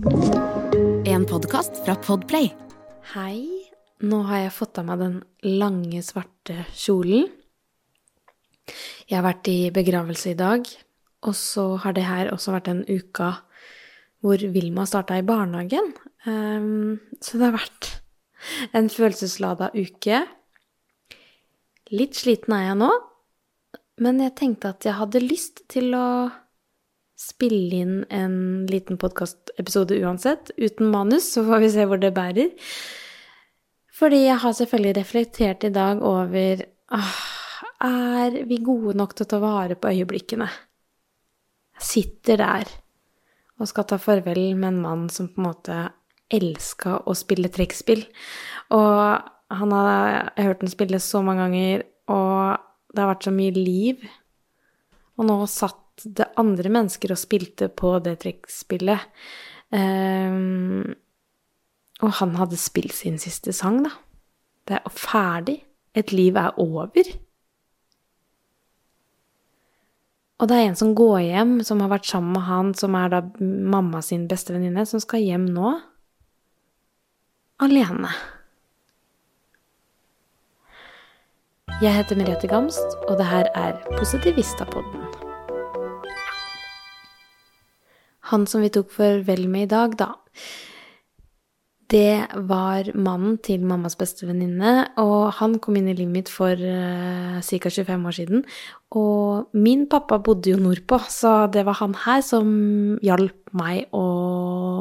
En podkast fra Podplay. Hei. Nå har jeg fått av meg den lange, svarte kjolen. Jeg har vært i begravelse i dag, og så har det her også vært en uke hvor Vilma starta i barnehagen. Um, så det har vært en følelseslada uke. Litt sliten er jeg nå, men jeg tenkte at jeg hadde lyst til å spille inn en liten podkastepisode uansett, uten manus, så får vi se hvor det bærer. Fordi jeg har selvfølgelig reflektert i dag over åh, Er vi gode nok til å ta vare på øyeblikkene? Jeg sitter der og skal ta farvel med en mann som på en måte elska å spille trekkspill. Og han har Jeg har hørt den spille så mange ganger, og det har vært så mye liv. Og nå satt det andre mennesker og spilte på det trekkspillet. Um, og han hadde spilt sin siste sang, da. Det er ferdig. Et liv er over. Og det er en som går hjem, som har vært sammen med han, som er da mamma sin beste venninne, som skal hjem nå. Alene. Jeg heter Merete Gamst, og det her er Positivistapodden. Han som vi tok farvel med i dag, da, det var mannen til mammas beste venninne, og han kom inn i livet mitt for uh, ca. 25 år siden. Og min pappa bodde jo nordpå, så det var han her som hjalp meg å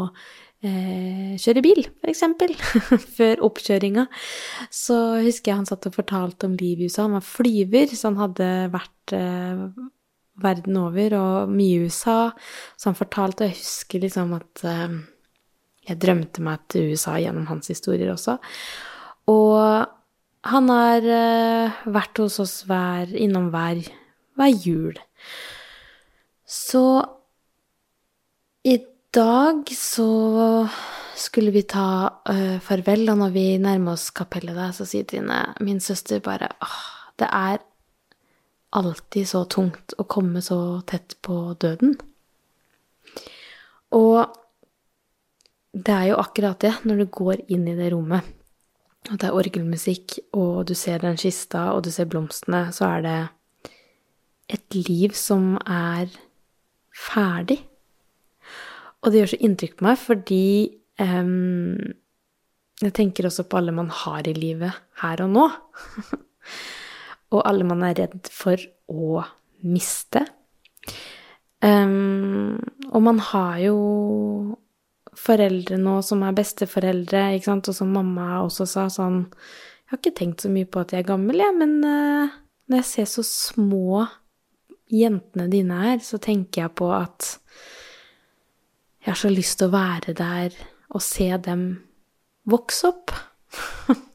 uh, kjøre bil, f.eks. Før oppkjøringa. Så husker jeg han satt og fortalte om livet i USA. Han var flyver, så han hadde vært uh, verden over og mye i USA. Så han fortalte, og jeg husker liksom at jeg drømte meg til USA gjennom hans historier også. Og han har uh, vært hos oss hver, innom hver, hver jul. Så i dag så skulle vi ta uh, farvel, og når vi nærmer oss kapellet der, så sier Trine, min søster, bare åh, det er alltid så tungt å komme så tett på døden. Og det er jo akkurat det, når du går inn i det rommet, og det er orgelmusikk, og du ser den kista, og du ser blomstene, så er det et liv som er ferdig. Og det gjør så inntrykk på meg, fordi um, jeg tenker også på alle man har i livet her og nå. og alle man er redd for å miste. Um, og man har jo foreldre nå som er besteforeldre, ikke sant, og som mamma også sa sånn Jeg har ikke tenkt så mye på at jeg er gammel, jeg, men uh, når jeg ser så små jentene dine er, så tenker jeg på at jeg har så lyst til å være der og se dem vokse opp.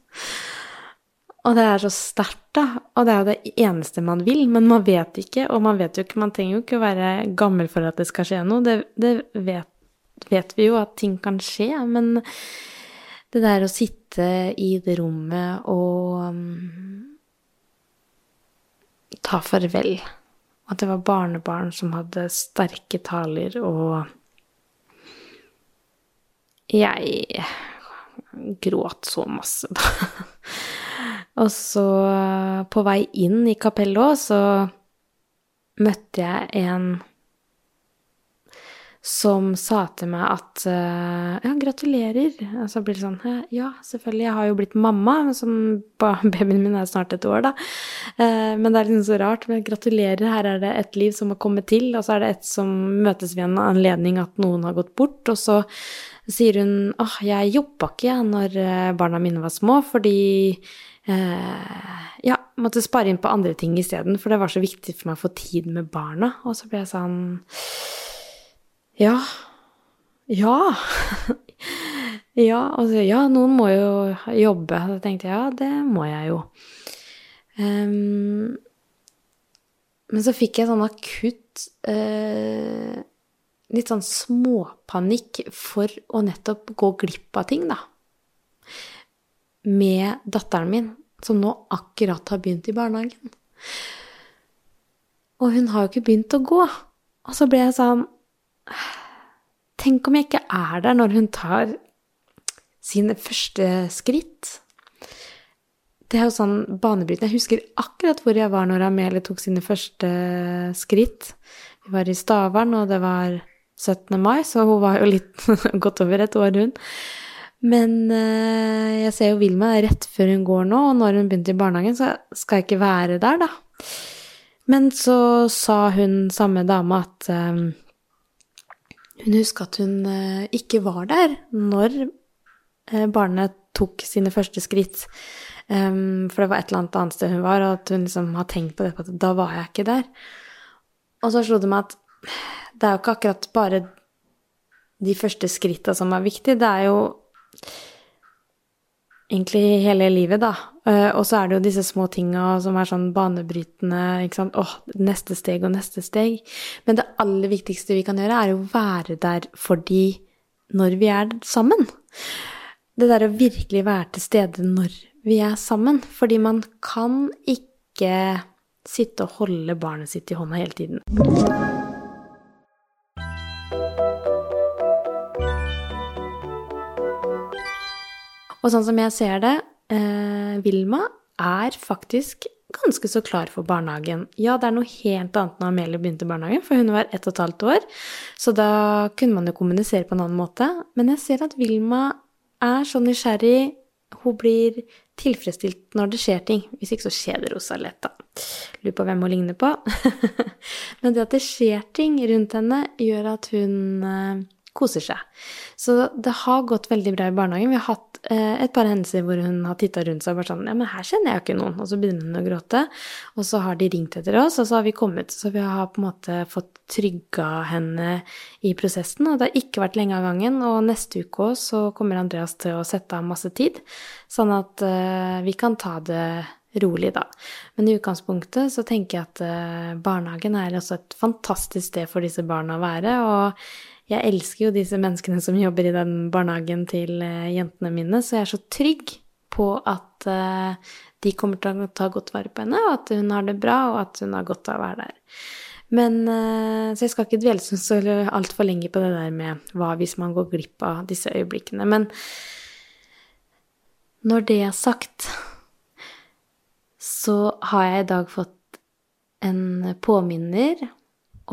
og det er så sterkt, da. Og det er jo det eneste man vil, men man vet ikke, og man vet jo ikke Man trenger jo ikke være gammel for at det skal skje noe, det, det vet vet vi jo at ting kan skje, men det der å sitte i det rommet og um, ta farvel At det var barnebarn som hadde sterke taler, og jeg gråt så masse, da. og så, på vei inn i kapellet òg, så møtte jeg en som sa til meg at uh, ja, gratulerer. Og så blir det sånn ja, selvfølgelig, jeg har jo blitt mamma, som babyen min er snart et år, da. Uh, men det er liksom så rart. Men gratulerer, her er det et liv som har kommet til, og så er det et som møtes ved en anledning at noen har gått bort, og så sier hun åh, jeg jobba ikke når eh, barna mine var små, fordi eh, ja, måtte spare inn på andre ting isteden, for det var så viktig for meg å få tid med barna. Og så ble jeg sånn ja. Ja. ja, altså, ja, noen må jo jobbe. Da tenkte jeg ja, det må jeg jo. Um, men så fikk jeg sånn akutt uh, Litt sånn småpanikk for å nettopp gå glipp av ting, da. Med datteren min, som nå akkurat har begynt i barnehagen. Og hun har jo ikke begynt å gå. Og så ble jeg sånn tenk om jeg ikke er der når hun tar sine første skritt. Det er jo sånn banebrytende. Jeg husker akkurat hvor jeg var når Amelie tok sine første skritt. Vi var i Stavern, og det var 17. mai, så hun var jo litt godt over et år, hun. Men uh, jeg ser jo Vilma rett før hun går nå, og når hun begynte i barnehagen, så skal jeg ikke være der, da. Men så sa hun samme dame at um, hun huska at hun uh, ikke var der når uh, barnet tok sine første skritt. Um, for det var et eller annet annet sted hun var, og at hun liksom har tenkt på det, at da var jeg ikke der. Og så slo det meg at det er jo ikke akkurat bare de første skritta som er viktig, det er jo egentlig hele livet, da. Uh, og så er det jo disse små tinga som er sånn banebrytende, ikke sant. Åh, neste steg og neste steg. Men det aller viktigste vi kan gjøre, er å være der for de når vi er sammen. Det der å virkelig være til stede når vi er sammen. Fordi man kan ikke sitte og holde barnet sitt i hånda hele tiden. Og sånn som jeg ser det, eh, Vilma er faktisk ganske så klar for barnehagen. Ja, det er noe helt annet når Amelie begynte barnehagen, for hun var ett og et halvt år, så da kunne man jo kommunisere på en annen måte. Men jeg ser at Vilma er så nysgjerrig, hun blir tilfredsstilt når det skjer ting. Hvis ikke så kjeder hun seg lett, da. Lurer på hvem hun ligner på. Men det at det skjer ting rundt henne, gjør at hun eh, koser seg. Så det har gått veldig bra i barnehagen. Vi har hatt et par hendelser hvor hun har titta rundt seg og bare sånn Ja, men her kjenner jeg jo ikke noen. Og så begynner hun å gråte. Og så har de ringt etter oss, og så har vi kommet. Så vi har på en måte fått trygga henne i prosessen. Og det har ikke vært lenge av gangen. Og neste uke òg så kommer Andreas til å sette av masse tid, sånn at uh, vi kan ta det rolig, da. Men i utgangspunktet så tenker jeg at uh, barnehagen er også et fantastisk sted for disse barna å være. og jeg elsker jo disse menneskene som jobber i den barnehagen til eh, jentene mine, så jeg er så trygg på at eh, de kommer til å ta godt vare på henne, og at hun har det bra, og at hun har godt av å være der. Men, eh, så jeg skal ikke dvele så altfor lenge på det der med hva hvis man går glipp av disse øyeblikkene. Men når det er sagt, så har jeg i dag fått en påminner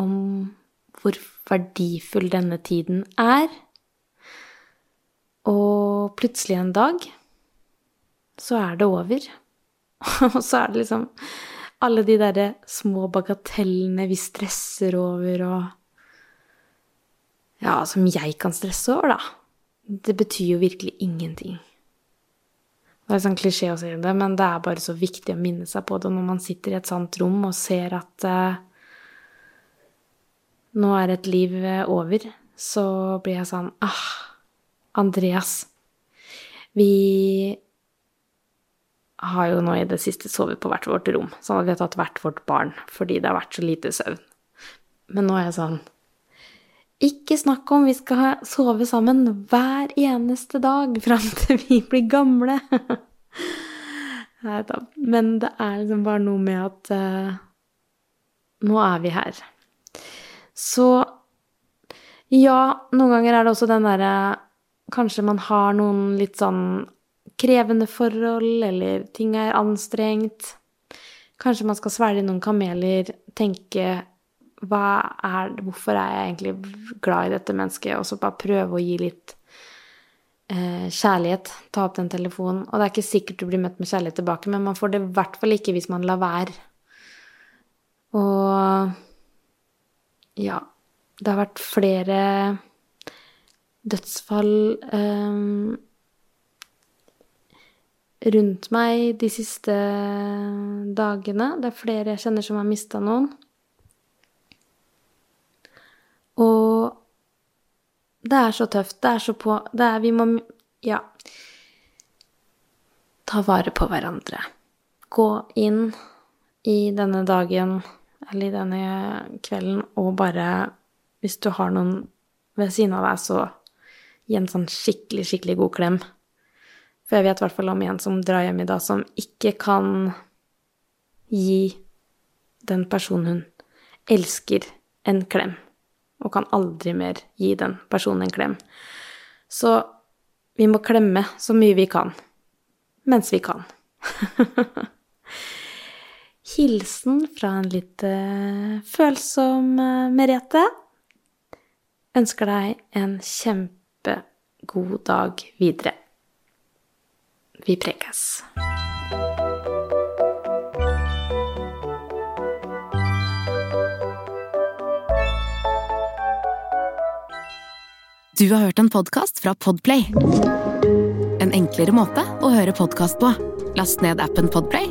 om hvor verdifull denne tiden er. Og plutselig en dag så er det over. Og så er det liksom alle de derre små bagatellene vi stresser over og Ja, som jeg kan stresse over, da. Det betyr jo virkelig ingenting. Det er sånn klisjé å si det, men det er bare så viktig å minne seg på det når man sitter i et sånt rom og ser at uh, nå er et liv eh, over, så blir jeg sånn Ah, Andreas. Vi har jo nå i det siste sovet på hvert vårt rom, sånn at vi har tatt hvert vårt barn fordi det har vært så lite søvn. Men nå er jeg sånn Ikke snakk om vi skal sove sammen hver eneste dag fram til vi blir gamle. Men det er liksom bare noe med at uh, nå er vi her. Så ja, noen ganger er det også den derre Kanskje man har noen litt sånn krevende forhold, eller ting er anstrengt. Kanskje man skal svelge noen kameler, tenke er, Hvorfor er jeg egentlig glad i dette mennesket? Og så bare prøve å gi litt eh, kjærlighet. Ta opp den telefonen. Og det er ikke sikkert du blir møtt med kjærlighet tilbake, men man får det i hvert fall ikke hvis man lar være. Og ja, det har vært flere dødsfall um, rundt meg de siste dagene. Det er flere jeg kjenner som har mista noen. Og det er så tøft. Det er så på Det er Vi må Ja. Ta vare på hverandre. Gå inn i denne dagen eller i denne kvelden, og bare Hvis du har noen ved siden av deg, så gi en sånn skikkelig, skikkelig god klem. For jeg vet i hvert fall om en som drar hjem i dag, som ikke kan gi den personen hun elsker, en klem. og kan aldri mer gi den personen en klem. Så vi må klemme så mye vi kan, mens vi kan. Hilsen fra en litt uh, følsom uh, Merete. Ønsker deg en kjempegod dag videre. Vi prekes. Du har hørt en podkast fra Podplay. En enklere måte å høre podkast på. Last ned appen Podplay,